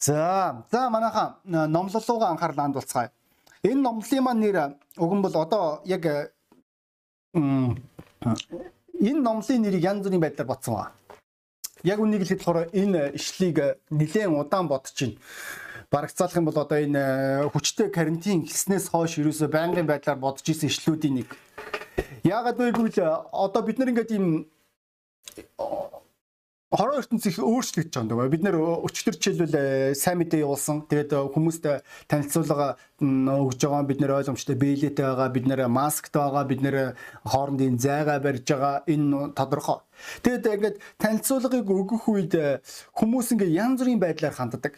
За за манайха номлолууга анхаарал хандуулцгаая. Энэ номлолын маань нэр нь бол одоо яг энэ номлын нэрийг янз бүрийн байдлаар ботсон ба. Яг үнийг хэлэхэд болохоор энэ ишлийг нэлээд удаан бодож байна. Барагцаалах юм бол одоо энэ хүчтэй карантин эхэлснээс хойш ерөөсөө байнгын байдлаар бодож исэн ишлүүдийн нэг. Яагаад вэ гэвэл одоо бид нар ингээд ийм хорон ертөнц их өөрчлөгдөж байгаа юм. Бид нэр өчтөр жишээлбэл сайн мэдээ явуулсан. Тэгээд хүмүүст танилцуулга өгж байгаа бид нэр ойлгомжтой биелэтэй байгаа, бид нэр масктай байгаа, бид нэр хоорондын зайгаа барьж байгаа. Энэ тодорхой. Тэгээд ингээд танилцуулгыг өгөх үед хүмүүс ингээд янз бүрийн байдлаар ханддаг.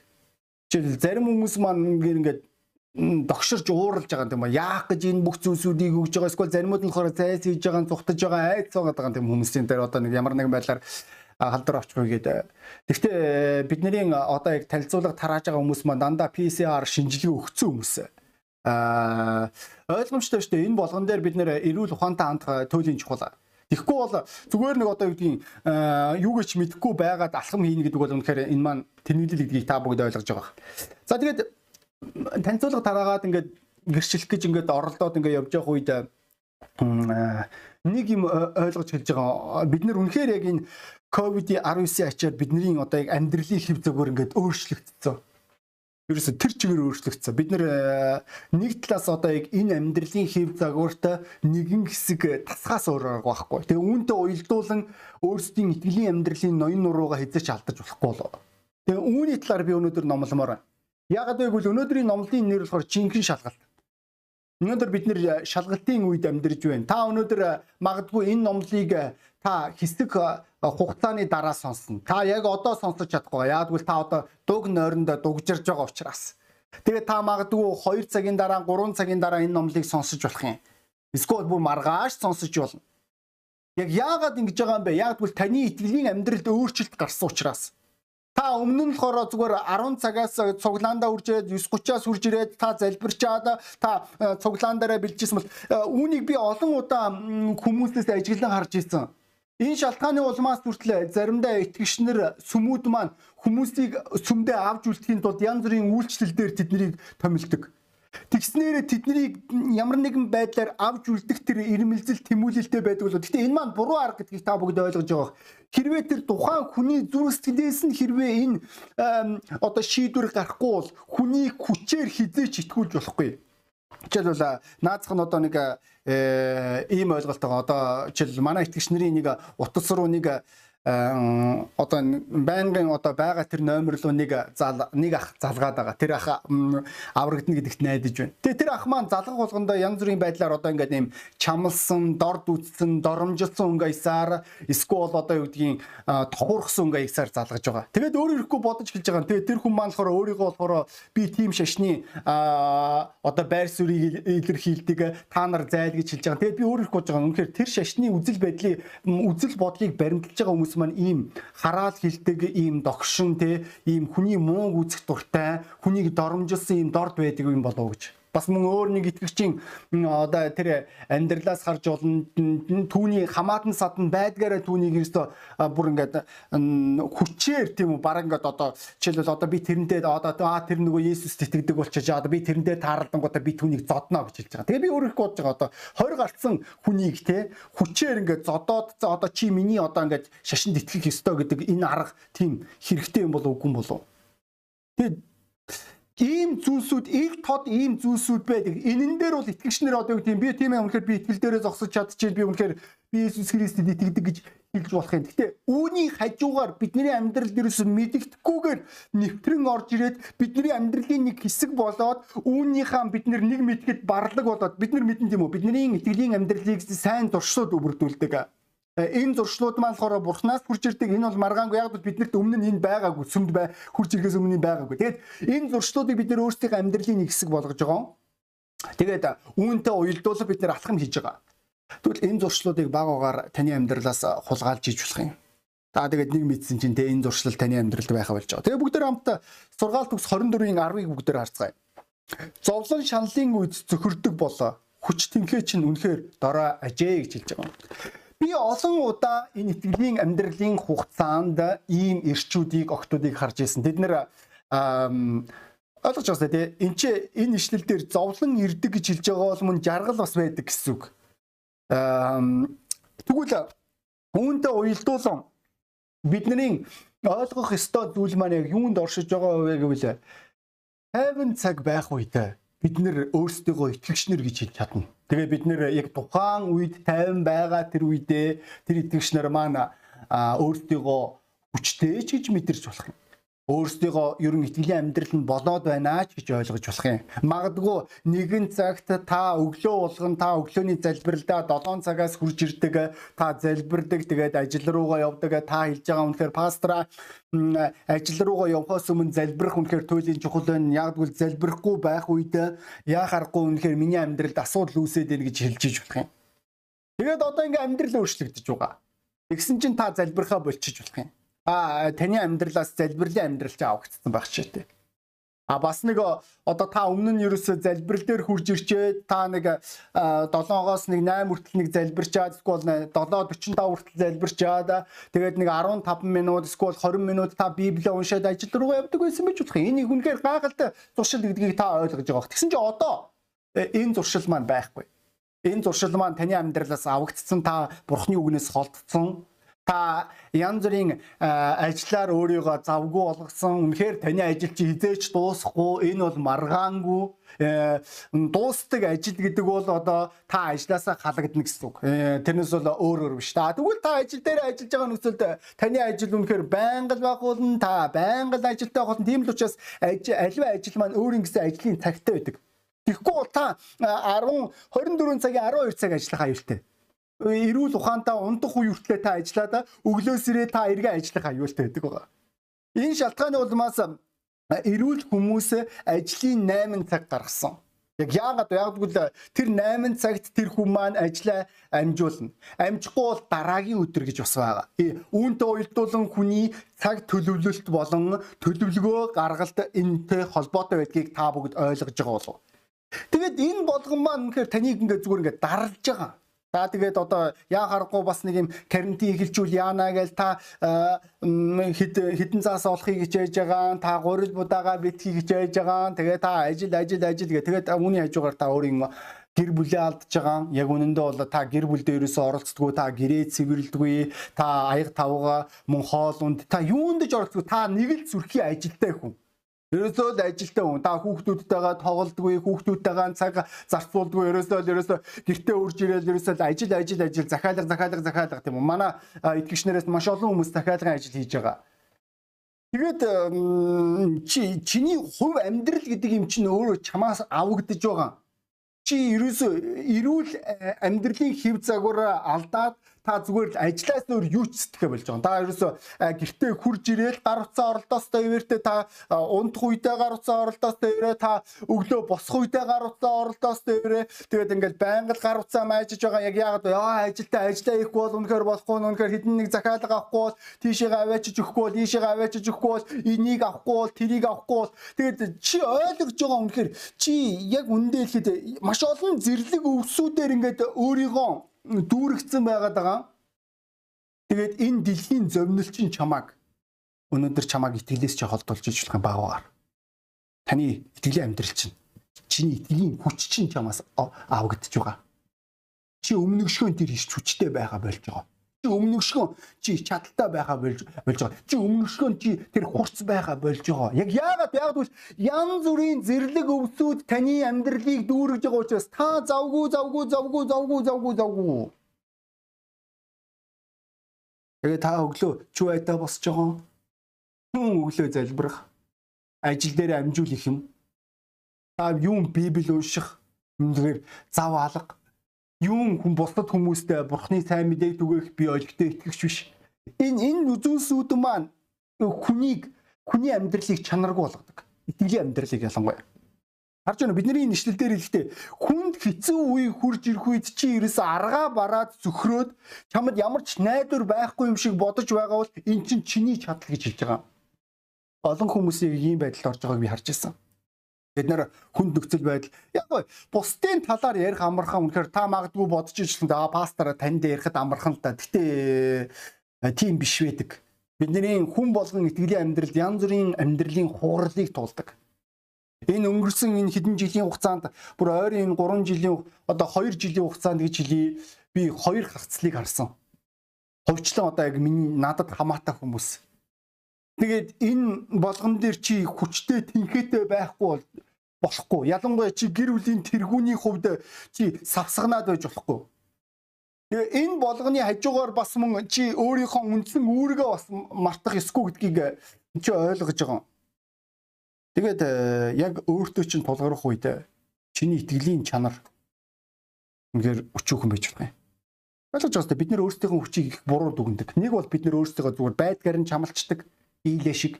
Жишээлбэл зарим хүмүүс маань ингээд догширч ууралж байгаа юм байна. Яах гэж энэ бүх зүйлсүүдийг өгж байгаа эсвэл заримуд нь болохоор зайс хийж байгаа, зүхтаж байгаа, айц байгаа юм хүмүүсийн дээр одоо нэг ямар нэгэн байдлаар халдвар авчихгүй гэдэг. Гэхдээ бидний одоо яг танилцуулга тарааж байгаа хүмүүс маань дандаа PCR шинжилгээ өгцөн хүмүүс. Аа ойлгомжтой шүү дээ. Энэ болгон дээр бид нэр эрүүл ухаантай хандах туйлын чухал. Тэгэхгүй бол зүгээр нэг одоо юу гэдгийг юу гэж мэдэхгүй байгаад алхам хийнэ гэдэг бол үнэхээр энэ маань тэрнэлэл гэдгийг та бүгд ойлгож байгаа. За тэгээд танилцуулга тараагаад ингээд гэрчлэх гэж ингээд оролдоод ингээд явж явах үед нэг юм ойлгож хэлж байгаа. Бид нар үнэхээр яг энэ ковид-19 ачаар бидний одоо яг амьдралын хэв зөвөр ингээд өөрчлөгдсөн. Ерөөсө тэр чигээр өөрчлөгдсөн. Бид э, нэг талаас одоо яг энэ амьдралын хэв загвартай нэгэн хэсэг тасгаас өөр байхгүй. Тэгээ үүнтэй уялдуулан өөрсдийн итгэлийн амьдралын ноён нурууга хэзээ ч алдаж болохгүй болоо. Тэгээ үүний талаар би өнөөдөр номломоор байна. Яагаад гэвэл өнөөдрийн номлын нэр болохоор жинхэнэ шалгалт. Өнөөдөр бид нэр шалгалтын үед амьдарч байна. Та өнөөдөр э, магадгүй энэ номлыг э, та хэсэг хугацааны дараа сонсно. Та яг одоо сонсож чадахгүй. Л та одоо дуг нойрондоо дугжирж байгаа учраас. Тэгээд та магадгүй 2 цагийн дараа 3 цагийн дараа энэ номлыг сонсож болох юм. Эсвэл бүр маргааш сонсож болно. Яг яагаад ингэж байгаа юм бэ? Бол таны итгэлийн амьдралд өөрчлөлт гарсан учраас. Та өмнө нь болохоор зүгээр 10 цагаас цуглаандаа үрж ирээд 9:30-аас үрж ирээд та залбирчаад та э, цуглаан дээр бэлжсэн бол э, үүнийг би олон удаа хүмүүсээс ажиглан харж ирсэн. Энэ шалтгааны улмаас хүртэл заримдаа итгэгчнэр сүмүүд маань хүмүүсийг сүмдээ авч үлдэхийн тулд янз бүрийн үйлчлэл дээр тэднийг томилдог. Тэгснээрээ тэднийг ямар нэгэн байдлаар авч үлдэх тэр ирмэлзэл тэмүүлэлтэй байдаг болоо. Гэхдээ энэ маань буруу арга гэдгийг та бүгд ойлгож байгаа. Хэрвээ тэр тухайн хүний зүрх сэтгэлээс нь хэрвээ энэ одоо шийдвэр гарахгүй бол хүний хүчээр хизээч итгүүлж болохгүй. Жишээлбэл наацх нь одоо нэг э, ийм ойлголтоо одоо жишээл манай итгэгч нарын нэг утас руу нэг одоо байнгын одоо байгаа тэр номер руу нэг зал нэг ах залгаад байгаа. Тэр ах аврагдана гэдэгт найдаж байна. Тэгээ тэр ах маань залгах болгондоо янз бүрийн байдлаар одоо ингээд ийм чамлсан, дор дүүцсэн, доромжилсан өнгөйсаар эсвэл одоо юу гэдгийг тохуурхсан өнгөйсаар залгаж байгаа. Тэгээд өөр ирэхгүй бодож хэлж байгаа. Тэгээд тэр хүн маань болохоор өөрийгөө болохоор би тийм шашны одоо байр суурийг илэрхийлдэг та нар зайл гэж хэлж байгаа. Тэгээд би өөр ирэхгүй байгаа. Үнэхээр тэр шашны үзэл байдлыг үзэл бодлыг баримталж байгаа хүмүүс хүмүүс маань ийм хараал хилдэг ийм догшин те ийм хүний мууг үзэх дуртай хүнийг доромжилсан ийм дорд байдаг юм болов гэж бас мөн өөр нэг итгэгчийн одоо тэр амьдралаас харж олон түүний хамаатан садан байдгаараа түүнийг ерөөсө бүр ингээд хүчээр тийм үү баг ингээд одоо жишээлбэл одоо би тэрнтэй одоо тэр нөгөө Есүст итгэдэг болчихж одоо би тэрнтэй тааралдангуудаа би түүнийг зодно гэж хэлж байгаа. Тэгээ би өөрөө бодож байгаа одоо 20 гарцсан хүнийг те хүчээр ингээд зодоод одоо чи миний одоо ингээд шашинд итгэх ёстой гэдэг энэ арга тийм хэрэгтэй юм болов үгүй юм болов. Тэгээд ийм зүйлсүүд их тод ийм зүйлсүүд байдаг. Энэн дээр бол итгэгчнэр одоо юу гэм би тийм ээ үнэхээр би итгэл дээрээ зогсож чадчихээн би үнэхээр би Иесус Христэд итгэдэг гэж хэлж болох юм. Гэтэ үүний хажуугаар бидний амьдрал дээрээс мэддэхгүйгээр нэвтрэн орж ирээд бидний амьдралын нэг хэсэг болоод үүнийхээ бид нэг мэдгэд барлаг болоод бид нар мэдэн тийм үү бидний итгэлийн амьдралыг сайн туршууд өвөрдүүлдэг. Э, энэ зуршлууд маань болохоор бурхнаас хурж ирдэг. Энэ бол маргаангүй яг бид нарт өмнө нь энэ байгаагүй. Сүмд бай хурж ирэхээс өмнө нь байгаагүй. Тэгээд энэ зуршлуудыг бид нэр өөрсдийн амьдралын нэг хэсэг болгож байгаа. Тэгээд үүнтэй уялдуулах бид нэр алхам хийж байгаа. Тэгвэл энэ зуршлуудыг багуугаар таны амьдралаас хулгайлж иж болох юм. За тэгээд нэг мэдсэн чинь те энэ зуршлал таны амьдралд байха болж байгаа. Тэгээд бүгдээр хамт сургаалт төгс 24-ийн 10-ыг бүгдээр харцгаая. Зовлон шаналлын үед зөхөрдөг болоо хүч тэнхээ чинь үнэхээр дорой ажээ гэж хэлж байгаа. Би олон удаа энэ итгэлийн амьдралын хугацаанд ийм ирчүүдийг, огтуудыг харж ирсэн. Тэд нэр ойлгож байна тий. Энд чи энэ ишлэл дээр зовлон ирдэг гэж хэлж байгаа бол мөн жаргал бас байдаг гэсэн үг. Тэгвэл үүнтэй уялдуулан бидний ойлгох ёстой зүйл маань яг юунд оршиж байгаа вэ гэвэл тайван цаг байх үедээ бид нэр өөрсдөө итгэгчнэр гэж хэлж чадна. Тэгээ бид нэр яг тухайн үед тайван байгаа тэр үедээ тэр итгэгчнэр маань өөрсдөө хүчтэй ч гэж мэдэрч болох юм өөрсдийнхөө ерөн итгэлийн амьдрал нь болоод байна ч гэж ойлгож болох юм. Магадгүй нэгэн цагт та өглөө болгон та өглөөний залбиралдаа 7 цагаас хурж ирдэг, та залбирдаг, тэгээд ажил руугаа явдаг, та хэлж байгаа үнэхээр пастора ажил руугаа явхаас өмнө залбирах үнэхээр туйлын чухал байна. Яг тэгвэл залбирахгүй байх үед яа харахгүй үнэхээр миний амьдралд асуудал үүсээд байна гэж хэлж иж болох юм. Тэгээд одоо ингээм амьдрал өөрчлөгдөж байгаа. Тэгсэн чинь та залбирхаа болчих болох юм а таны амьдралаас залбирлын амьдрал ч авагдсан байх тийм. А бас нэг одоо та өмнө нь ерөөсөө залбирал дээр хурж ирчээд та нэг 7-оос нэг 8 хүртэл нэг залбирчаад эсвэл 7:45 хүртэл залбирчаад тэгээд нэг 15 минут эсвэл 20 минут та библийг уншаад ажил руу явдаг байсан байж болох юм. Энийг үнэхээр гайхалтай зуршил гэдгийг та ойлгож байгаа. Тэгсэн чинь одоо э, энэ зуршил маань байхгүй. Энэ зуршил маань таны амьдралаас авагдсан та бурхны үгнээс холдсон та янз бүрийн ажлаар өөрийгөө завгүй болгосон. Үнэхээр таны ажил чи хизээч дуусахгүй. Энэ бол маргаангүй. Э, дуустдаг ажил гэдэг бол одоо та ажлаасаа халагдана гэсэн үг. Э, тэрнээс бол өөр өөр биш. Та тэгвэл та ажил дээр ажиллаж байгаа нөхцөлд таны ажил үнэхээр байнга л байх болно. Та байнга л ажилтай болно. Тийм л учраас аливаа ажил маань өөрийн гэсэн ажлын цагтай байдаг. Тэгэхгүй бол та 10 24 цагийн 12 цаг ажиллах аюултай эрүүл ухаантай ундах үе хүртлээр та ажиллаад өглөөс ирээ та эргээ ажиллах аюултай байдаг байгаа. Энэ шалтгааны улмаас эрүүл хүмүүс ажлын 8 цаг гаргасан. Яг яагаад яагдгүй тэр 8 цагт тэр хүн маань ажиллаа амжуулна. Амжихгүй бол дараагийн өдөр гэж бас байгаа. Үүнтэй уялдуулан хүний цаг төлөвлөлт болон төлөвлөгөө гаргалт энэтэй холбоотой байдгийг та бүгд ойлгож байгаа болов. Тэгээд энэ болгон маань үнэхээр таныг ингээд зүгээр ингээд дарлж байгаа. За тэгээд одоо яа харахгүй бас нэг юм карантин эхэлжүүл яана гээл та хэд хэдэн цаас олохыг хичээж байгаа та гурил будаага битгий хичээж байгаа тэгээ та ажил ажил ажил гэ тэгээд үүний хажуугаар та өөрийн гэр бүлээ алдж байгаа. Яг үнэндээ бол та гэр бүл дээрээсээ оролцдоггүй, та гэрээ цэвэрлдэггүй, та аяг тавга мөн хоол унд та юунд ч оролцдоггүй. Та нэг л зүрхийн ажилтай хүн. Ерөөсөө л ажилтаа хүн. Та хүүхдүүдтэйгээ тоглодгүй, хүүхдүүдтэйгээ цаг зарцуулдгүй. Ерөөсөө л ерөөсөө гэртээ үрж ирээл ерөөсөө л ажил ажил ажил захиалга захиалга захиалга тийм үү. Манай итгэгчнэрээс маш олон хүмүүс захиалгын ажил хийж байгаа. Тэгээд чи чиний хувь амьдрал гэдэг юм чинь өөрөө чамаас авагдж байгаа. Чи ерөөсөө эрүүл амьдралын хэв загвараа алдаад та зүгээр л ажлаас өөр юу ч сэтгэхэ болж байгаа. Та ерөөсө гэртээ хурж ирээл гар утсаа оролдоостой ивэртээ та унтах үедээ гар утсаа оролдоостой ивэрээ та өглөө босох үедээ гар утсаа оролдоостой ивэрээ тэгээд ингээл байнга л гар утсаа маажиж байгаа. Яг яагаад яа ажилдаа ажиллаа ихгүй бол үнэхээр болохгүй үнэхээр хэдэн нэг захиалга авахгүй бол тийшээ аваачиж өгөхгүй бол ийшээ аваачиж өгөхгүй бол энийг авахгүй бол тэрийг авахгүй бол. Тэгээд чи ойлгож байгаа үнэхээр чи яг үндэ хэлэхэд маш олон зэрлэг өвсүүдээр ингээд өөрийгөө дүүрэгцэн байгаад байгаа. Тэгээд энэ дэлхийн зовнилчин чамааг өнөөдөр чамааг итгэлээс чи холдуулж ижлэх юм багаар. Таны итгэлийн амьдрал чинь чиний итгэлийн хүч чинь чамаас авагдж байгаа. Чи өмнөгшгөн тэр иш хүчтэй байгаа болж байгаа. Чи өмнөгшгөн чи чадaltaй байгаа болж болж байгаа. Чи өмнөгшгөн чи тэр хурц байгаа болж байгаа. Яг яагаад яагаад бол янз бүрийн зэрлэг өвсүүд таны амьдралыг дүүргэж байгаа учраас та завгүй завгүй завгүй завгүй завгүй завгүй. Тэгээ та өглөө чүү айтаа босч байгаа. Хүн өглөө залбирах. Ажил дээр амжуул их юм. Та юун библ унших. Үнэхээр зав алга юун хүн бусдад хүмүүстэй бурхны сайн мэдээг түгээх би өлгтэй итгэвч биш. Энэ энэ үзүүлсүүд маань хүнийг хүний амьдралыг чанаргүй болгодог. Итгэлийн амьдралыг ялангуяа. Харж байна бидний нэшлэл дээр хэлэхдээ хүнд хэцүү үе хурж ирэх үед чи ерөөсө аргаа бараад зөвхрөөд чамд ямар ч найдвар байхгүй юм шиг бодож байгаа бол эн чинь чиний чадал гэж хэлж байгаа. Олон хүмүүсийг ийм байдалд орж байгааг би харж байсан. Бид нэр хүнд нөхцөл байдал яг бусдын талаар ярих амархан үнэхээр та магадгүй бодож ирсэн да пастор танд ярихад амархан л да. Гэтэ тийм биш байдаг. Бидний хүн болгон итгэлийн амьдралд янз бүрийн амьдралын хугарлыг туулдаг. Энэ өнгөрсөн энэ хэдэн жилийн хугацаанд бүр ойрын 3 жилийн одоо 2 жилийн хугацаанд гэж хэлий би хоёр хагцлыг харсан. Ховчлон одоо яг миний надад хамаатай хүмүүс. Тэгээд энэ болгон дээр чи хүчтэй тэнхээтэй байхгүй болохгүй. Ялангуяа чи гэр бүлийн тэргүүний хувьд чи савсагнаад байж болохгүй. Тэгээ энэ болгоны хажуугаар бас мөн чи өөрийнхөө үндсэн үүргээ бас мартах эсгүй гэдгийг чи ойлгож байгаа. Тэгээд э, яг өөртөө чинь тулгарх үед чиний итгэлийн чанар үнээр өчүүхэн байж байгаа юм. Ойлгож байгаа бид нэр өөрсдийнхөө хүчийг их буруу дүгндэг. Нэг бол бид нэр өөрсдөө зүгээр байдгаар нь чамалчдаг ийлээ шиг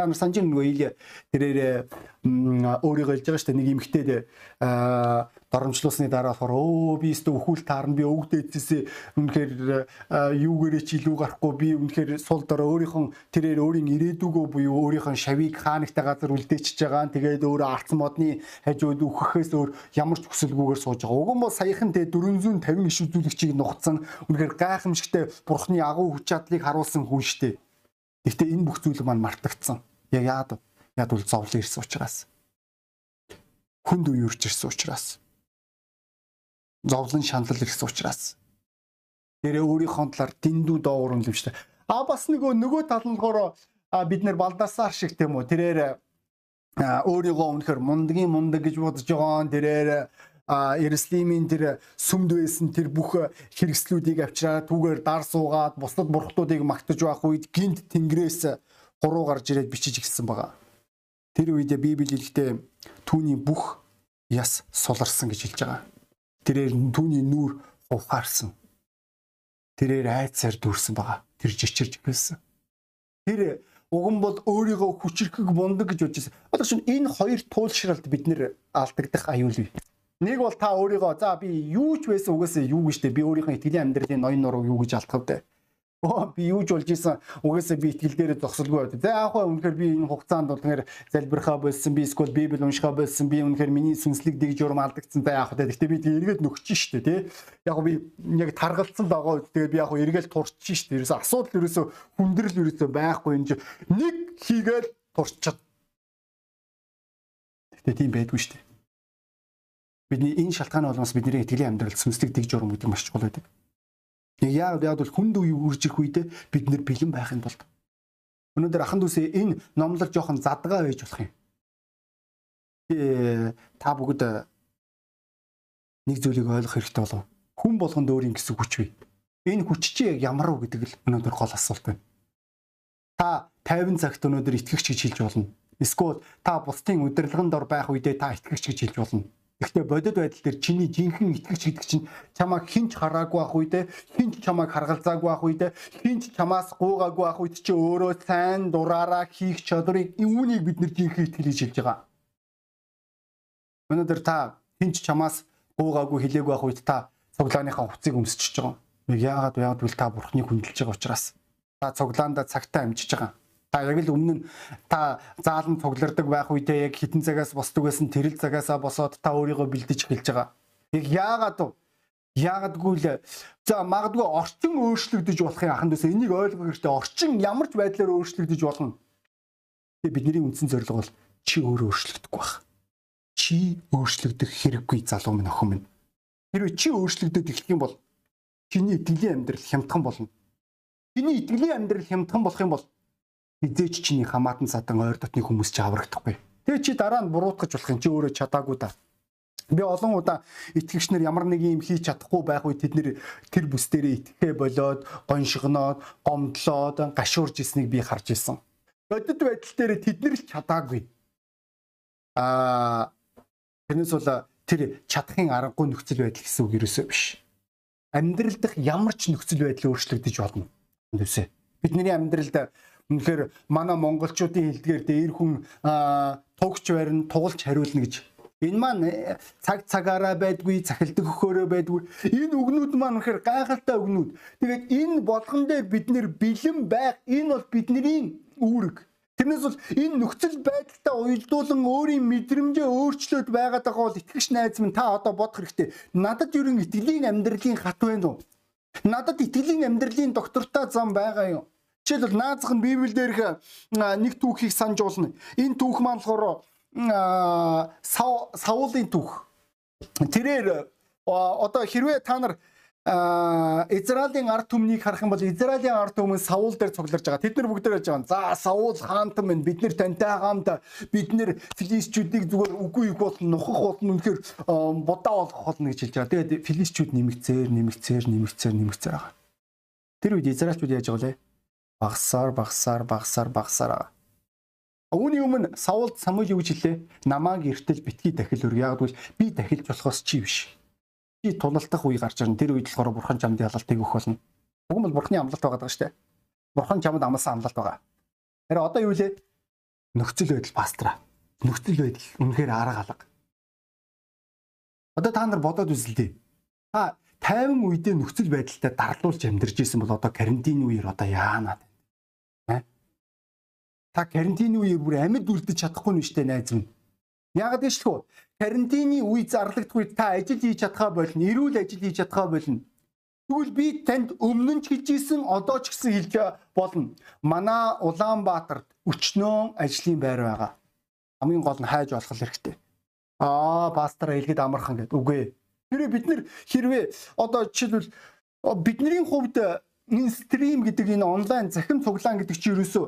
Та нар санаж нөгөө ил тэрээр өөрийгөө хэлж байгаа шүү дээ нэг эмгтээд доромжлуулсны дараа болохоор өө би өстө өхүүл таарна би өвгдээдсээс үнэхээр юугээрээ ч илүү гарахгүй би үнэхээр сул дорой өөрийнхөө тэрээр өөрийн ирээдүгөө буюу өөрийнхөө шавийг хаанагтай газар үлдээчихэж байгаа. Тэгээд өөрөө арц модны хажууд үхэхээс өөр ямар ч хүсэлгүйгээр сууж байгаа. Уг нь бол саяхан тэ 450 иш үзүүлэгчийг нухацсан үнэхээр гайхамшигтай бурхны агуу хүч чадлыг харуулсан хүн шүү дээ. Гэхдээ энэ бүх зүйл маань мартагдсан. Яг яад яад бол зовлон ирсэн учраас. Хүнд үе үрж ирсэн учраас. Зовлон шаналл ирсэн учраас. Тэрээ өөрийнхөө талаар дэндүү доогуур дээ. А бас нөгөө нөгөө тал нь болохоор бид нэр балдасаар шиг тийм үү. Тэрээр өөрийгөө үнэхэр мундгийн мундаг гэж бодож байгаа. Тэрээр Иерусалимийн тэр сүмд байсан тэр бүх хэрэгслүүдийг авчираад түүгээр дар суугаад бусдад бурхтуудыг магтаж байх үед гинт тэнгэрээс гуруу гарч ирээд бичиж ихсэн байгаа. Тэр үед Библи хэлэхдээ түүний бүх яс суларсан гэж хэлж байгаа. Тэрээр түүний нүур ухаарсан. Тэрээр айцаар дүүрсэн байгаа. Тэр жичирж гэлсэн. Тэр уг нь бол өөрийгөө хүчрхэг мундаг гэж бодож байсан. Одоо шин энэ хоёр туулшралт бид нэр алдагдах аюул бий. Нэг бол та өөрийгөө за би юу ч байсан угаасаа юу гэж би өөрийнхөө итгэлийн амьдралын ноён нуруу юу гэж алдах вэ? Оо би юу ч болж исэн угаасаа би итгэл дээр зогсолгүй байд. За яг хаа үнэхээр би энэ хугацаанд бол тэгэхээр залбирхаа болсон би эсвэл библ уншихаа болсон би үнэхээр миний сүнслэг дэг журам алдагдсан та яг хаа. Гэхдээ би эргээд нөхч штэ тий. Яг би яг таргалцсан байгаа үед тэгээд би яг эргээл турч штэ. Ерөөсө асуудал ерөөсө хүндрэл ерөөсө байхгүй энэ нэг хийгээл турчаад. Гэхдээ тийм байдгүй штэ. Бидний энэ шалтгааны улмаас бидний итгэлийн амьдрал сүнслэг дэг журам гэдэг маш чухал байдаг. Яг яг яг бол хүнд үе үрж ирэх үедээ бид нэр бэлэн байх юм бол. Өнөөдөр ахан дүүсээ энэ номлол жоохон задгаа байж болох юм. Та бүгд нэг зүйлийг ойлгох хэрэгтэй болов. Хүн болгонд өөр юм гэсэн хүч бий. Энэ хүч чи ямар вэ гэдэг л өнөөдөр гол асуулт байна. Та 50 цагт өнөөдөр итгэгч гэж хэлж болно. Эсвэл та бусдын удирдлагын дор байх үедээ та итгэгч гэж хэлж болно Гэхдээ бодит байдал дээр чиний жинхэнэ итгэгч гэдэг чинь чамайг хинч хараагүй байх үедээ, хинч чамайг харгалзаагүй байх үедээ, хинч чамаас гуугаагүй байх үед чи өөрөө сайн дураараа хийх чадрыг үүнийг бид нэр жинхэнэ итгэл гэж хэлж байгаа. Өнөөдөр та хинч чамаас гуугаагүй хэлээгүй байх үед та цуглааныхаа хувцсыг өмсчихөж байгаа. Нэг яагаад яагаад вэ та бурхныг хүндэлж байгаа учраас та цуглаанда цагтаа амжиж байгаа. Та яг л өмнө нь та заалан цуглардаг байх үедээ яг хитэн цагаас босдог байсан тэрэл цагаасаа босоод та өөрийгөө бэлдэж эхэлж байгаа. Яг яагаад вэ? Яагадгүй л за магадгүй орчин өөрчлөгдөж болохын аханд үсэ энийг ойлгох хэрэгтэй. Орчин ямар ч байдлаар өөрчлөгдөж болно. Тэгээ бидний үндсэн зорилго бол чи өөрөө өөрчлөгдөхгүй байх. Чи өөрчлөгдөх хэрэггүй залуу минь охин минь. Хэрвээ чи өөрчлөгдөд эхлэх юм бол чиний итгэлийн амьдрал хямдхан болно. Чиний итгэлийн амьдрал хямдхан болох юм бол хизээч чиний хамаатан садан ойр дотны хүмүүс ч аврагдахгүй. Тэгээ чи дараа нь буруутгаж болох юм чи өөрөө чадаагүй да. Би олон удаа итгэгч нар ямар нэг юм хийж чадахгүй байх үед тэд нэр тэр бүс дээрээ итгэхэ болоод гоншигноод гомдлоод гашуурж ирснийг би харж ирсэн. Бодит байдал дээр тэд нар л чадаагүй. Аа тэрнээс бол тэр чадахын аргагүй нөхцөл байдал гэсэн үг ерөөсөө биш. Амьдрал дах ямар ч нөхцөл байдал өөрчлөгдөж болно. Үндсээ. Бидний амьдралд Үнэхээр манай монголчуудын хэлдгээр дээр хүн тугч барин тугалж хариулна гэж. Энэ маань э, цаг цагаараа байдгүй, цахилдаг өгөхөөрөө байдгүй. Энэ үгнүүд маань үнэхээр гайхалтай үгнүүд. Тэгээд энэ болгон дээр бид нэр бэлэн байх, энэ бол бидний үүрэг. Тэрнээс бол энэ нөхцөл байдалтай уялдуулан өөрийн мэдрэмжээ өөрчлөөд байгаад байгаа бол итгэгч найз минь та одоо бодох хэрэгтэй. Надад ерөн итгэлийн амьдралын хат байна уу? Надад итгэлийн амьдралын доктортой зам байгаа юу? Жишээлбэл наазах нь Библиэл дээрх нэг түүхийг санаж уулна. Энэ түүх маань болохоор Саулын түүх. Тэрээр одоо хэрвээ та нар Израилийн ард түмнийг харах юм бол Израилийн ард түмэн Саул дээр цугларж байгаа. Тэд нар бүгд байж байгаа. За Саул хаантан минь бид нэр тантай хамт бид нэр филистчүүдийг зүгээр үгүй их бол нухах болно үнэхээр будаа болох болно гэж хэлж байгаа. Тэгээд филистчүүд нэмэгцээр нэмэгцээр нэмэгцээр нэмэгцээр байгаа. Тэр үед Израильчүүд яаж байгаа вэ? Багсаар багсаар багсаар багсаар байгаа. Үүний өмнө Саулд Самуэль юу гэж хэллээ? Намааг эртэл битгий дахил өр. Яг гэвэл би дахилж болохоос чи биш чи тулалдах үе гарч ирнэ. Тэр үед болохоор бурхан чамд ялалтыг өгөх болно. Уг нь бол бурханы амлалт байгаа даа штэ. Бурхан чамд амласан амлалт байгаа. Тэр одоо юу лээ? Нөхцөл байдал пастра. Нөхцөл байдал үнэхээр арга алга. Одоо та нар бодоод үзэлтэй. Та 50 үедээ нөхцөл байдалтай дарлуулж амьдарч исэн бол одоо карантин үеэр одоо яанаад? Та карантин үеэр бүр амьд үлдэж чадахгүй нь штэ найз минь. Яагаад гэж хэлэхгүй? карантины үе зарлагдахгүй та ажил хийж чадхаа болно. Эрүүл ажил хийж чадхаа болно. Тэгвэл би танд өмнө нь ч хийж исэн одоо ч гэсэн хэлж болно. Манай Улаанбаатарт өчнөө ажлын байр байгаа. Хамгийн гол нь хайж болох хэрэгтэй. Аа, пастор хэлгээд амархан гэдэг. Үгүй ээ. Тэр бид нэр хэрвээ одоо жишээлбэл бидний хувьд энэ стрим гэдэг энэ онлайн захим цуглаан гэдэг чинь ерөөсөө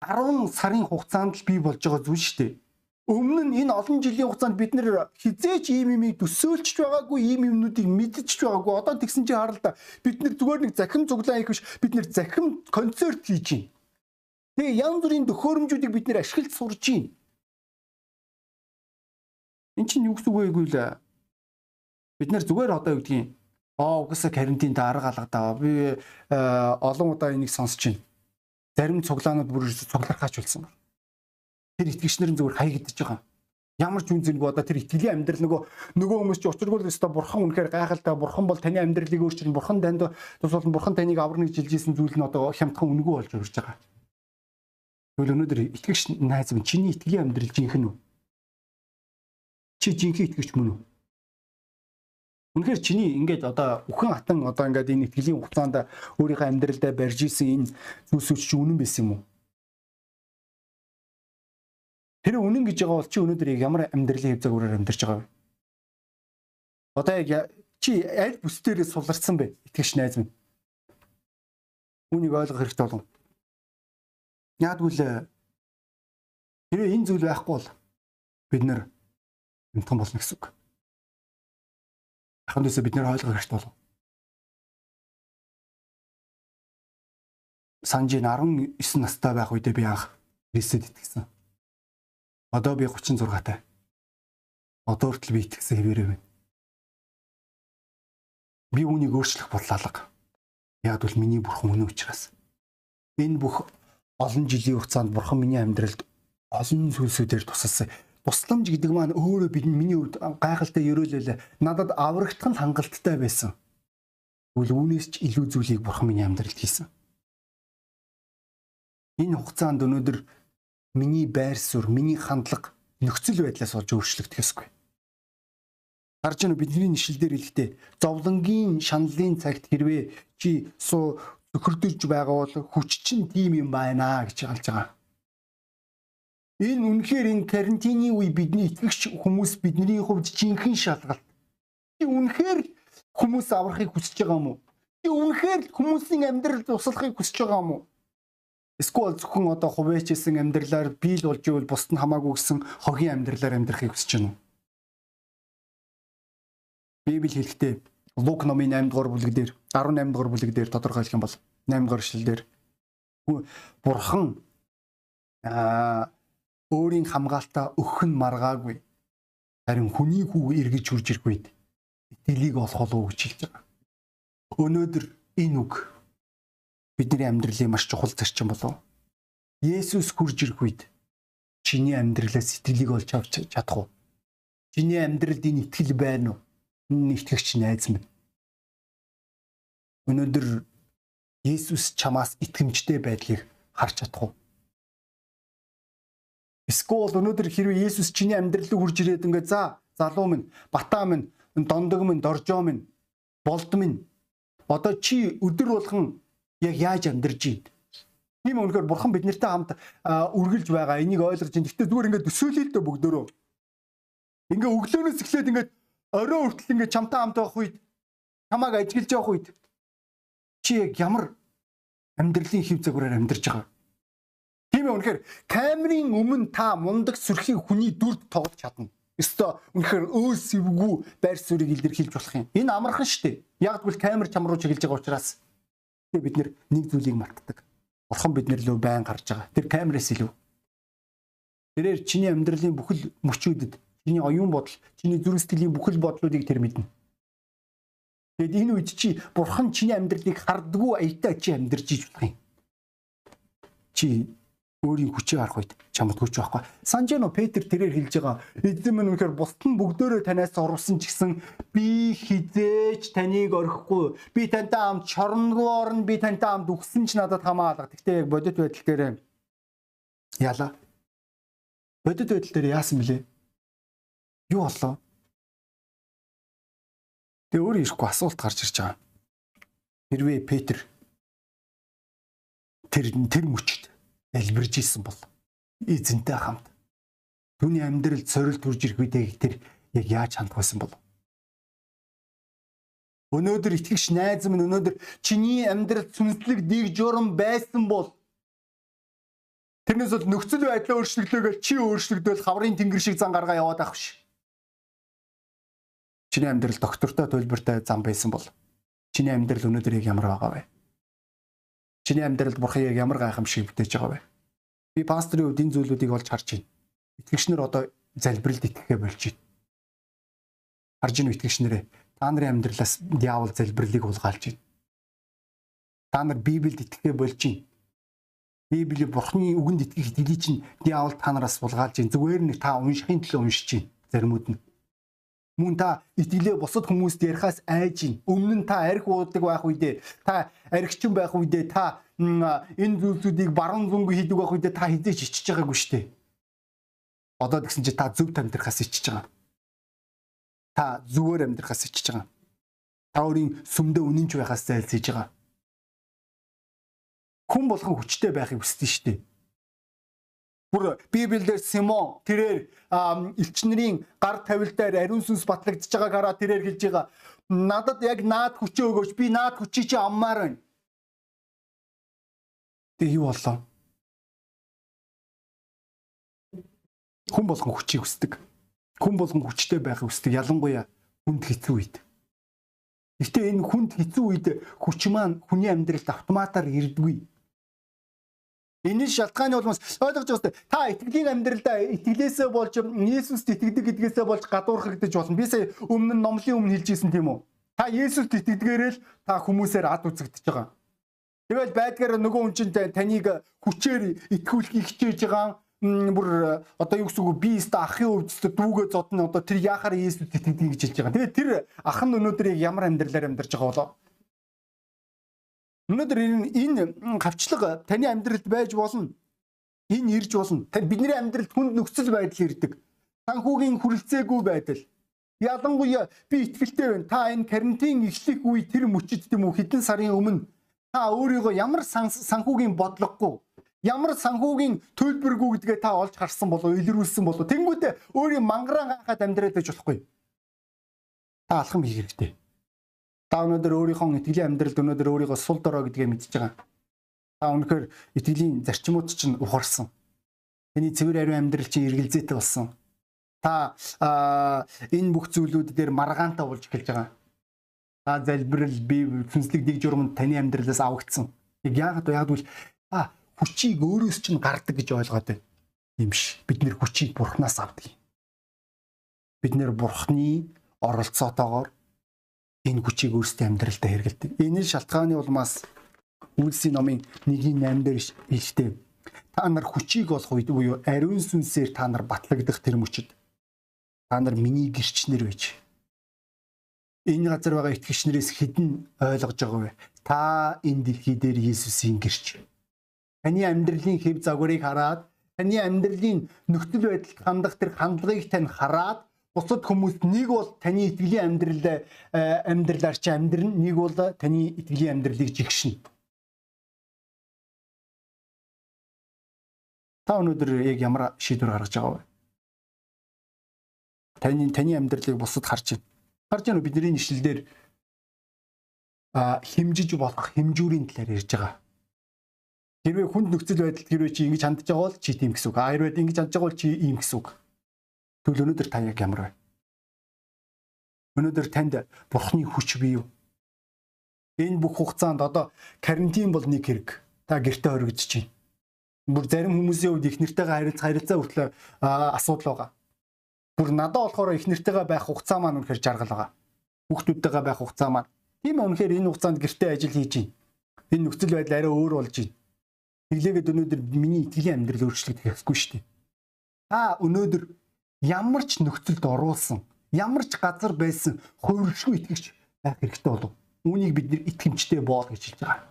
10 сарын хугацаанд л бий болж байгаа зүйл шүү дээ. Өмнө нь энэ олон жилийн хугацаанд бид нэр хизээч ийм юмыг төсөөлж байгаагүй ийм юмнуудыг мэдчихэж байгаагүй. Одоо тэгсэн чинь харал да. Бид нэр зүгээр нэг захим цуглаан хийх биш. Бид нэр захим концерт хийж байна. Тэгээ янз бүрийн төхөөрөмжүүдийг бид нэр ашиглаж сурж байна. Эн чинь юу гэсэн үг вэ гэвэл бид нэр зүгээр одоо юу гэдгийг? Аа угаасаа карантин та арга алгадаа би олон удаа энийг сонсож байна. Зарим цуглаанууд бүр цуглархаач болсон байна тэр итгэгчнэр нь зүгээр хаягдчихж байгаа. Ямар ч үн зэнгүй одоо тэр итгэлийн амьдрал нөгөө нөгөө хүмүүс чи учиргүй л өстой бурхан үнэхээр гайхалтай бурхан бол таны амьдралыг өөрчилнө бурхан танд тус болон бурхан таныг аврагныг жилжсэн зүйл нь одоо хямдхан үнэгүй болж өрж байгаа. Тэгвэл өнөөдөр итгэгч найз минь чиний итгэлийн амьдрал жинхэнэ үү? Чи жинхэнэ итгэгч мөн үү? Үнэхээр чиний ингээд одоо үхэн хатан одоо ингээд энэ итгэлийн хугацаанд өөрийнхөө амьдралдаа барьж исэн энэ зүйлсүүд чи үнэн байсан юм уу? Тэр үнэн гэж байгаа бол чи өнөөдөр ямар амьдралын хэв загвараар амьдарч байгаа вэ? Одоо яг чи аль бүс дээрээ суларсан бэ? Итгэж найз минь. Үүнийг ойлгох хэрэгтэй болов. Яагвал хэрвээ энэ зүйл байхгүй бол бид нэр амтхан болно гэсэн үг. Ахын дэсээ бид нэр ойлгох хэрэгтэй болов. Санжийн 19 настай байх үедээ би анх Христэд итгэсэн. Одоо би 36 тай. Одоо хүртэл би итгэсэн хэвээрээ байна. Би үүнийг өөрчлөх бодлоо. Яг бол миний бурхан үнэн учраас. Энэ бүх олон жилийн хугацаанд бурхан миний амьдралд олон зүйлсүүдээр тусалсан. Тусламж гэдэг маань өөрөө бид миний хувьд гайхалтай ерөөлөл надад аврагдах нь хангалттай байсан. Тэгвэл үүнээс ч илүү зүйлийг бурхан миний амьдралд хийсэн. Энэ хугацаанд өнөөдөр миний байр суурь, миний хандлага нөхцөл байдлаас болж өөрчлөгдөх ёсгүй. Харж байна бидний нэшлэлээр хэлэхдээ зовлонгийн шаналлын цагт хэрвээ чи суу зөвхөрдөж байгаа бол хүч чинь тийм юм байна гэж хэлж байгаа. Энэ үнэхээр энэ карантины үе бидний итгэгч хүмүүс бидний хувьд жинхэнэ шалгалт. Чи үнэхээр хүмүүс аврахыг хүсэж байгаа юм уу? Чи үнэхээр хүмүүсийн амьдралд туслахыг хүсэж байгаа юм уу? Эсвэл зөвхөн одоо хувээчсэн амьдралаар биел болж ивэл бусд нь хамаагүй гэсэн хогийн амьдралаар амьдрахыг хүсэж байна уу? Библи хэлэхдээ Лук номын 8 дугаар бүлэг дээр 18 дугаар бүлэг дээр тодорхойлох юм бол 8 дугаар эшлэл дээр Бурхан аа өөрийн хамгаалтаа өгөх нь маргаагүй. Харин хүний хүү эргэж хурж ирэх үед итгэлийг олох болов гэж хэлж байгаа. Өнөөдөр энэ үг бидний амьдралын маш чухал зарчим болов. Есүс хурж ирэх үед чиний амьдралаас сэтгэлийг олж авч чадах уу? Чиний амьдралд энэ итгэл байна уу? Энэ итгэгч найз минь. Өнөөдөр Есүс чамаас итгэмжтэй байдлыг харж чадах уу? Эсвэл өнөөдөр хэрвээ Есүс чиний амьдралыг хурж ирээд ингээ за залуу минь, батаа минь, дондог минь, доржоо минь, болд минь одоо чи өдөр болгон яг яаж амьдарч ийд? Тийм үнэхээр бурхан биднэртэй хамт үргэлж байгаа. Энийг ойлгож ин. Гэтэ зүгээр ингээд төсөөлөл дөө бүгдөө. Ингээ өглөөнөөс эхлээд ингээд орой хүртэл ингээд чамтай хамт байх үед чамааг ажиглаж явах үед чи яг ямар амьдралын хэв загвараар амьдарч байгаа. Тийм ээ үнэхээр камерын өмнө та мундаг сүрхийн хүний дүрд тоглож чадна. Өстө үнэхээр өөс сэвгүй байр суурийг илэрхийлж болох юм. Энэ амархан шүү дээ. Яг тэгвэл камер чам руу чиглэж байгаа учраас бид нэр нэг зүйлийг мартдаг. Бурхан биднэр лөө байн гарч байгаа. Тэр камераас илүү. Тэрээр чиний амьдралын бүхэл мөчүүдэд, чиний оюун бодол, чиний зүрх сэтгэлийн бүхэл бодлуудыг тэр мэднэ. Тэгэд энэ үед чи бурхан чиний амьдралыг хардггүй аятаа чи амьдарч иж болох юм. Чи өөрийн хүчийг харах үед чамд хүч байхгүй. Санжино Петр тэрээр хэлж байгаа. Эзэн минь үнэхээр бусд нь бүгдөө танаас орвсон ч гэсэн би хизээж таныг орхихгүй. Би тантай хамт шоронгоор нь би тантай хамт үгсэн ч надад хамаалга. Гэхдээ яг бодит байдал дээр яла. Бодит байдал дээр яасан бэлээ? Юу боллоо? Тэгээ өөр ирэхгүй асуулт гарч ирж байгаа. Хэрвээ Петр тэр тэр мөчд залбирж исэн бол эзэнтэй хамт түүний амьдралд сорил төрж ирэх үедээ тэр яг яаж хандах байсан бол Өнөөдөр итгэгч найз минь өнөөдөр чиний амьдралд сүнслэг дэг журам байсан бол тэрнээс бол нөхцөл байдлаа өөрчлөглөөгөө чи өөрчлөгдөөл хаврын тэнгэр шиг зан гаргаа яваад авах ш. Чиний амьдрал доктортой төлбөртэй зам байсан бол чиний амьдрал өнөөдөр яг ямар байгаа вэ? Чиний амьдралд бурхан яг ямар гайхамшиг бүтээж байгаа вэ? Би пасторын хувьд энэ зүйлүүдийг олж харж байна. Итгэгчнэр одоо залбиралд итгэхээ болж байна. Харж ийн итгэгчнэрээ та нарын амьдралаас диавол залбирлыг улгаалж байна. Та нар Библиэд итгэхээ болж байна. Библи бурхны үгэнд итгэх итгэлийн чинь диавол та нараас улгаалж байна. Зүгээр нэг та уншихын төлөө уншиж байна. Заримуд нь мөн та итгэлээ бусад хүмүүст ярихаас айж гин. Өмнө нь та арх уудаг байх үедээ, та архичин байх үедээ та энэ зүйлсүүдийг баруун зүнг хийдэг байх үедээ та хизээч ичиж байгаагүй шүү дээ. Одоо тэгсэн чи та зөв амьдрахаас ичиж байгаа. Та зүгээр амьдрахаас ичиж байгаа. Та өөрийн сүмдээ үнэнч байхаас зайлсхийж байгаа. Хүн болгон хүчтэй байхыг хүсдэг шүү дээ. Бүр Библиэлд Симон тэрээр элчнэрийн гар тавилтаар ариун сүнс батлагдж байгааг хараад тэрээр хэлж байгаа. Надад яг наад хүчээ өгөөч. Би наад хүчийг чи аммаар байна. Тэгээ юу болоо? Хүн болгон хүчийг хүсдэг. Хүн болгон хүчтэй байхыг хүсдэг. Ялангуяа хүнд хэцүү үед. Гэтэ энэ хүнд хэцүү үед хүч маань хүний амьдралд автоматар ирдэггүй Энэ шалтгааны улмаас ойлгож байгаа хэвээр та итгэлийн амьдралдаа итгэлээсээ болж Есүст итгэдэг гэдгээсээ болж гадуурхагдаж болно. Би сая өмнө нь номлын өмнө хэлжсэн тийм үү? Та Есүст итгэдгээрээ л та хүмүүсээр ад үзэгдэж байгаа. Тэгэл байдгаар нөгөө хүн чинь таныг хүчээр итгүүлэхийг хичээж байгаа бүр одоо юу гэсэн үг би өстө ахын өвдөстө дүүгээ зодно одоо тэр яхаар Есүст итгэдэг гэж хэлж байгаа. Тэгээд тэр ах нь өнөөдөр ямар амьдралаар амьдарч байгаа болоо? Өнөөдөр энэ гавчлага таны амьдралд байж болно. Энэ ирж болно. Бидний амьдралд хүнд нөхцөл байдал ирдэг. Санхүүгийн хүрэлцээгүй байдал. Ялангуяа би итгэлтэй байна. Та энэ карантин эхлэх үе тэр мөчид тийм үү хэдэн сарын өмнө та өөрийгөө ямар санхүүгийн бодлогогүй ямар санхүүгийн төлбөргүй гэдгээ та олж харсан болов илрүүлсэн болов тэнгуүтэ өөрийн мангараа ганхаад амьдраад байж болохгүй та алхам хийх хэрэгтэй Та өнөөдөр өөрийнхөө итгэлийн амьдралд өнөөдөр өөрийгөө сул дорой гэдгээ мэдчихэж байгаа. Та өнөхөр итгэлийн зарчмууд чинь ухарсан. Таны цэвэр ариун амьдрал чинь эргэлзээтэй болсон. Та энэ бүх зүйлүүд дээр маргаантай болж эхэлж байгаа. Та залбирал би сүнслэг дэг журманд таны амьдралаас авагдсан. Яг яагаад вэ? Яг бол та хүчийг өөрөөс чинь гардаг гэж ойлгоод байна. Юм биш. Бид нэр хүчийг бурхнаас авдаг. Бид нэр бурхны оролцоотойгоор энэ хүчийг өөрсдийн амьдралдаа хэрэгэлдэг. Энэ шалтгааны улмаас Үйлсийн номын 1:8 дээр хэлжтэй. Та нар хүчийг олох үед буюу ариун сүнсээр та нар батлагдах тэр мөчид та нар миний гэрчнэр байж. Энэ газар байгаа итгэгчнэрээс хідэн ойлгож байгаа вэ? Та энэ дэлхий дээр Иесусийн гэрч. Таны амьдралын хэв загварыг хараад, таны амьдралын нөхцөл байдалд хандах тэр хандлагыг тань хараад бусад хүмүүст нэг бол таны итгэлийн амьдрал э, амьдралаар чи амьдрын нэг бол таны итгэлийн амьдралыг жигшин. Та өнөөдөр яг ямар шийдвэр гаргаж байгаа вэ? Таны таны амьдралыг бусад харж байна. Харж байна уу бидний нэшлэлдэр а химжиж болох хэмжүүрийн талаар ярьж байгаа. Хэрвээ хүнд нөхцөл байдалд хэрвээ чи ингэж хандж байгаа бол чи тийм гэсэн үг. А хэрвээ ингэж хандж байгаа бол чи ийм гэсэн үг. Тэгвэл өнөөдөр та яг ямар вэ? Өнөөдөр танд бурхны хүч бий юу? Энэ бүх хугацаанд одоо карантин бол нэг хэрэг. Та гэртээ оргидж чинь. Бүр зарим хүмүүсийн хувьд их нэртэйгээ харилцаа харилцаа хүртэл асуудал байгаа. Бүр надад болохоор их нэртэйгээ байх хугацаа маань үнэхээр жаргал байгаа. Хүүхдүүдтэйгээ байх хугацаа маань Тийм үнэхээр энэ хугацаанд гэртээ ажил хийж байна. Энэ нөхцөл байдал арай өөр болж байна. Тэглээгээд өнөөдөр миний итгэлийн амьдрал өөрчлөгдөх хэрэггүй шүү дээ. Та өнөөдөр ямар ч нөхцөлд оруулсан, ямар ч газар байсан хувиршгүй итгэгч байх хэрэгтэй болов. Үүнийг бид нэр итгэмжтэй боол гэж хэлж байгаа.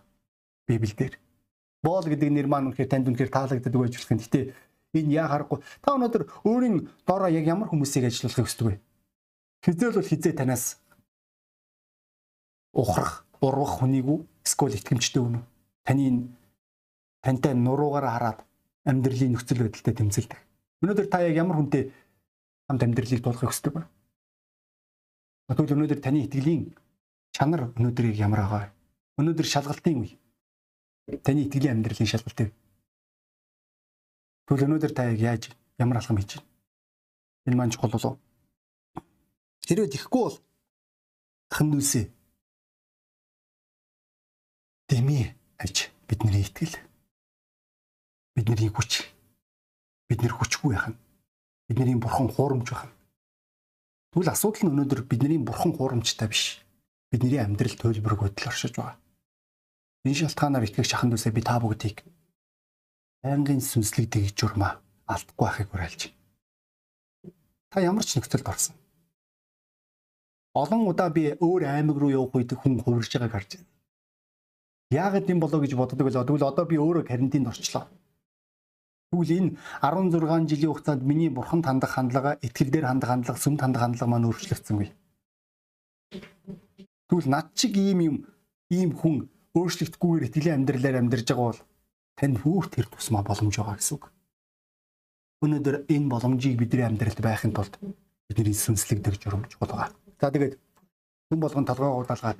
Библиэлд. Боол гэдэг нэр маань үнэхээр танд үнэхээр таалагддаг байж болох юм. Гэтэ энэ яа харахгүй. Та өнөөдөр өөрийн доороо яг ямар хүмүүсийг ажиллуулахыг хүсдэг вэ? Хизээл бол хизээ танаас ухрах, урвах хүнийг? Эсвэл итгэмжтэй үнэ? Таны тантай нуруугаар хараад амьдралын нөхцөл байдалтай тэмцэлдэг. Өнөөдөр та яг ямар хүнтэй хамт амьдралыг тулахыг хүсдэг вэ? Тэгвэл өнөөдөр таны итгэлийн чанар өнөөдрийг ямар байгаа вэ? Өнөөдөр шалгалтын үе. Таны итгэлийн амьдралын шалгалт вэ? Тэгвэл өнөөдөр та яаж ямар алхам хийж байна? Энэ маань чухал болов. Хэрвээ тийхгүй бол хандүсээ Дэми аж бидний итгэл бидний хүч бидний хүчгүй байх нь бидний бурхан хуурамч байх нь Тэгвэл асуудал нь өнөөдөр бидний бурхан хуурамчтай биш бидний амьдрал төлбөрөг хөдөл оршиж байгаа. Энэ шалтгаанаар итгэж шахан дүүсээ би та бүгдийг байнгын сүнслэгдэг журмаа алдахгүй байхыг уриалж байна. Та ямар ч нөхцөлд орсон. Олон удаа би өөр аймаг руу явах үед хүн хувирж байгааг харж байна. Яагаад юм болоо гэж боддог вэ? Тэгвэл одоо би өөрөө карантинд орчлоо. Тэгвэл энэ 16 жилийн хугацаанд миний бурхан хандах хандлага, итгэл дээр хандах хандлага, сүмд хандах хандлага маань өөрчлөгдсөнгүй. Тэгвэл над чиг ийм юм ийм хүн өөрчлөгдөхгүйгээр итгэлийн амьдралаар амьдарж байгаа бол танд хүүр тэр тусмаа боломж байгаа гэсэн үг. Өнөөдөр энэ боломжийг бидний амьдралд байхын тулд бидний сүнслэгдэх журамж байгаа. За тэгээд хүн болгон толгойгоо удаалгаад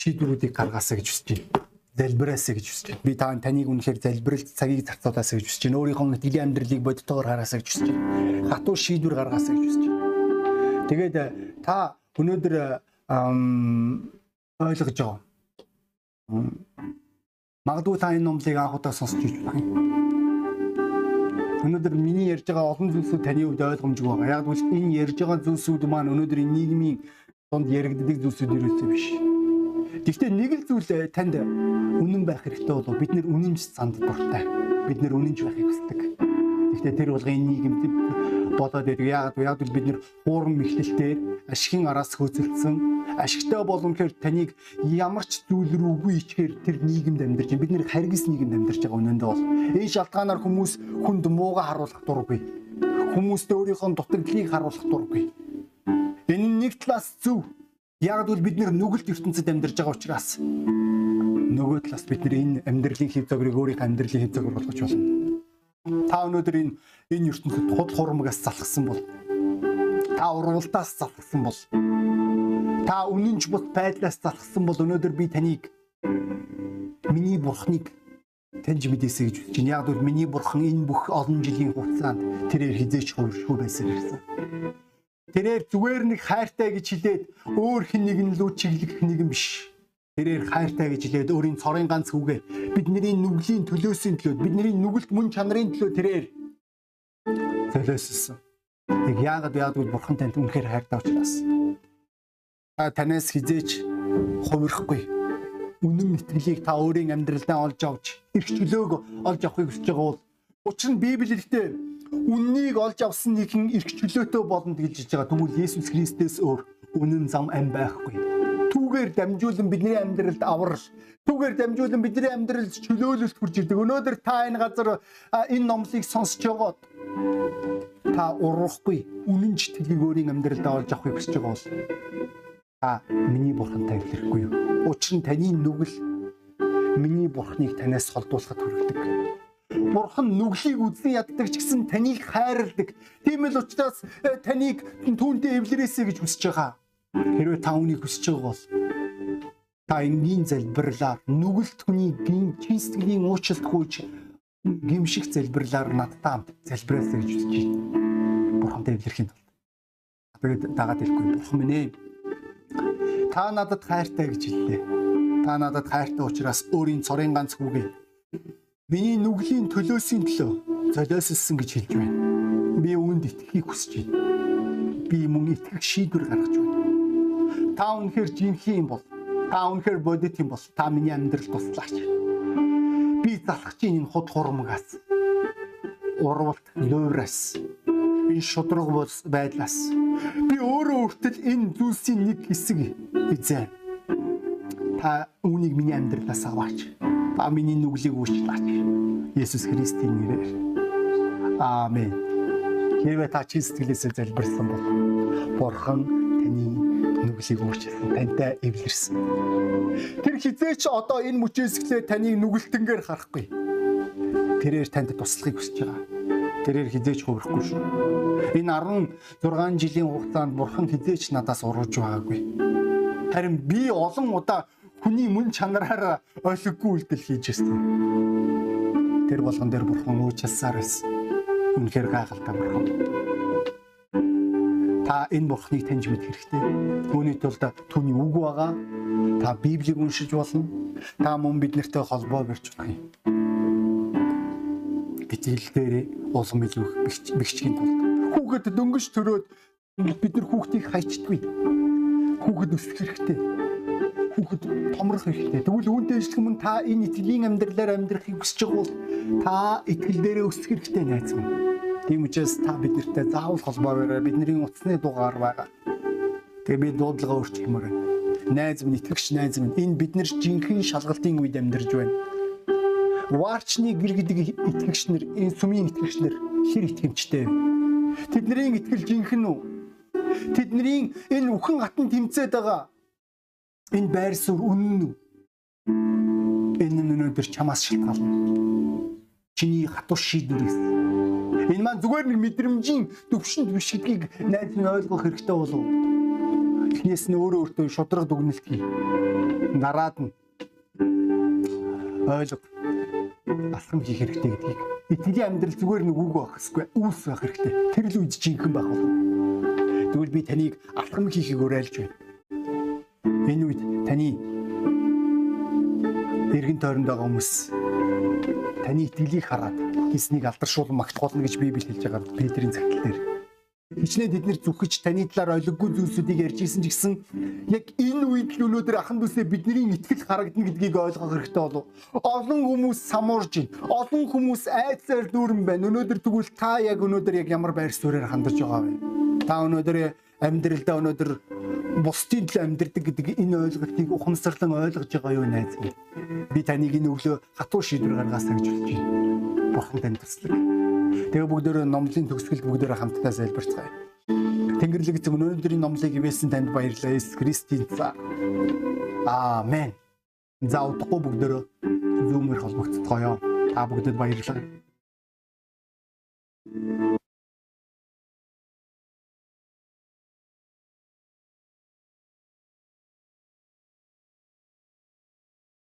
шийдвэрүүдийг гаргаасаа гэж хүсэж байна. Залбираасаа гэж хүсэж байна. Би та таныг үнэхээр залбиралт цагийг зарцуулаасаа гэж хүсэж байна. Өөрийнхөө итгэлийн амьдралыг бодтойгоор хараасаа гэж хүсэж байна. Хатуу шийдвэр гаргаасаа гэж хүсэж байна. Тэгээд э, та өнөөдөр ойлгож байгаа. Магадгүй та энэ номлыг анх удаа сонсч болох юм. Өнөөдөр миний ярьж байгаа олон зүйлсүүд таны хувьд ойлгомжгүй байгаа. Яг бол энэ ярьж байгаа зүйлсүүд маань өнөөдөр нийгмийн донд яригддаг зүйлсүүд ерөөсөө биш. Гэхдээ нэг л зүйл э, танд үнэн байх хэрэгтэй болов бид нэр үнэнч занд дуртай. Бид нэр үнэнч байхыг хүсдэг. Гэхдээ тэр болгын нийгэмд болоод байдаг. Яг яг бид нэр хуурам мэхлэлтэй ашигын араас хөөцөлдсөн ашигтай боломжоор таныг ямар ч зүйл рүүгүй ичгээр тэр нийгэмд амьдарч. Бид нэр харгис нийгэмд амьдарч байгаа үнэндээ бол энэ шалтгаанаар хүмүүс хүнд мууга харуулах дурггүй. Хүмүүст өөрийнхөө дутагдлыг харуулах дурггүй. Энэ нэг талаас зөв Яг бол бид нүгэлт ертөнцид амьдарч байгаа учраас нөгөө талаас бид энэ амьдралын хэв загрыг өөрийнх амьдралын хэв загвар болгож болно. Та өнөөдөр энэ энэ ертөнцид худал хуурмагаас залхсан бол та уралдаас залхсан бол та үнэнч бут байдлаас залхсан бол өнөөдөр би таныг миний бурхныг таньж мэдээсэй гэж бодож байна. Яг бол миний бурхан энэ бүх олон жилийн хугацаанд тэрээр хизээч хувиршгүй байсан гэсэн. Тэрээр зүгээр нэг хайртай гэж хэлээд өөр хэн нэгэн лүү чиглэх нэгэн биш. Тэрээр хайртай гэж хэлээд өөрийн цорын ганц үгээ бидний нүглийн төлөөсийн төлөө бидний нүгэлт мөн чанарын төлөө тэрээр төлөөссөн. Тэг яагаад яагаад бурхан танд үнэхээр хайртай учраас. Та танаас хизээч хувирахгүй үнэн итгэлийг та өөрийн амьдралдаа олж авч эрх чөлөөг олж авахыг хүсэж байгаа бол учир нь Библиэлд үннийг олж авсан нэгэн эрх чөлөөтэй болно гэж хэлж байгаа. Тэгвэл Есүс Христос өөр үнэн зам ам байхгүй. Түүгээр дамжуулан бидний амьдралд аврал, түүгээр дамжуулан бидний амьдралд чөлөөлөлт хүрч ирдэг. Өнөөдөр та энэ газар энэ номлыг сонсож байгаад та урахгүй үнэнч тэлгийг өөрийн амьдралд олж авахыг хүсэж байгаа бол та миний бурхантай илэрхгүй юу? Учир нь таны нүгэл миний бурхныг танаас холдуулахад хүргэдэг Бурхан нүглийг үзэн яддаг ч гэсэн таныг хайрладаг. Тийм л учраас э, таныг түүнтэй эвлэрээсэй гэж хүсэж байгаа. Хэрвээ та үнийг хүсэж байгаа бол та энгийн залбирлаар нүгэлт хүний гин чин сэтгэлийн уучлалт гүйж гимших залбирлаар надтай хамт залбираасаа гэж үзэж байна. Бурхантай эвлэрхийн тулд. Тэгээд дагаад хэлэхгүй бурхан минь ээ. Та надад хайртай гэж хэллээ. Та надад хайртай учраас өөрийн цорын ганц хүүгээ миний нүглийн төлөөсийн төлөө золиослсон гэж хэлж байна. Би үүнд итгэхийг хүсэж байна. Би мөн итгэх шийдвэр гаргаж байна. Та үнэхээр жинхэнэ юм бол та үнэхээр бодит юм бол та миний амьдрал туслаач би чинь энэ худ хурмгаас урвалт луураас энэ шудраг байдлаас би өөрөө хүртэл энэ зүйлсийн нэг хэсэг эзэн та үүнийг миний амьдралаас аваач та миний нүглийг уучлаач Есүс Христийн нэрээр аамен хэрвээ та чи сэтгэлээсээ залбирсан бол бурхан таны нүглийг өөрчилсөн, тантай эвлэрсэн. Тэр хизээч одоо энэ мүчээсгэлээ таныг нүгэлтэнгээр харахгүй. Тэрээр танд туслахыг хүсэж байгаа. Тэрээр хизээч хувирахгүй шүү. Энэ 16 жилийн хугацаанд бурхан хизээч надаас урууж байгаагүй. Харин би олон удаа хүний мөн чанараараа ойлгохгүй үйлдэл хийж ирсэн. Тэр болгон дээр бурхан уучлсаар байсан. Үнэхээр гайхалтай бурхан та энэ бурхныг таньж мэд хэрэгтэй. Түүний тулд түүний үг байгаа. Та Библийг уншиж болно. Та мөн бид нартай холбоо барьж болох юм. Битэл дээр улам илүү бэгчгийн тулд хүүхэд дөнгөж төрөөд бид нар хүүхдийг хайчдаггүй. Хүүхэд өсөх хэрэгтэй. Хүүхэд томрох хэрэгтэй. Тэгвэл үүнтэй ижилхэн мөн та энэ итгэлийн амьдралаар амьдрахыг хүсэж байгаа бол та итгэл дээрээ өсөх хэрэгтэй найз минь Тийм учраас та биднэртэй заавал холбоо барай. Бидний утасны дугаар байгаа. Тэгээ би дуудлага өөрчлөмөр байна. Найз минь итгэгч найз минь энэ бид нар жинхэнэ шалгалтын үед амьдарч байна. Варчны гэр гэдэг итгэгч нар энэ сүмийн итгэгч нар хэр итгэмжтэй вэ? Тэдний итгэл жинхэнэ үү? Тэдний энэ үхэн хатан тэмцээд байгаа энэ байр суурь үнэн үү? Энэ нь өнөөдөр чамаас шалтгаална. Чиний хатуу шийдвэрээс Энэ маань зүгээр нэг мэдрэмжийн төвшөнд биш гэдгийг найз минь ойлгох хэрэгтэй болов. Эхнээс нь өөрөө өөртөө шудраг дүгнэлт хий. Дараад нь ойлго. Алхам хийх хэрэгтэй гэдгийг. Итгэлийн амьдрал зүгээр нэг үг байх хэсгүй үүс байх хэрэгтэй. Тэр л үед жинхэнэ байх болов. Тэгвэл би таныг алхам хийхийг уриалж байна. Энэ үед таны эргэн тойронд байгаа хүмүүс таны итгэлийг хараад хийснийг алдаршуулан магтуулна гэж Библи хэлж байгаа Петрийн цагтл дээр. Хичнээн тэднэр зүхэж таны талаар ойлгогүй зүйлсүүдийг ярьж исэн ч гэсэн яг энэ үед л өнөөдөр ахан дүүсээ бидний итгэл харагдана гэдгийг ойлгох хэрэгтэй болов. Олон хүмүүс самуурж байна. Олон хүмүүс айцаар дүүрэн байна. Өнөөдөр тэгвэл та яг өнөөдөр яг ямар байр суурьаар хандаж байгаа вэ? Та өнөөдөр амьдралдаа өнөөдөр бусдын төлөө амьдрдаг гэдэг энэ ойлголтыг ухамсарлан ойлгож байгаа юу найз минь? Би таныг энэ өглөө хатуу шийдвэр гаргаасаа гэж хэлж байна. Бурхан танд туслаг. Тэгээ бүгдөө номлын төгсгөлд бүгдөө хамтдаа залбирцгаая. Тэнгэрлэг эзэн өнөөдрийн номлыг ивэсэн танд баярлалаа. Иесус Христийн цаа. Аамен. За удахгүй бүгдөө зүүмээр холбогдцгоё. Та бүгдэд баярлалаа.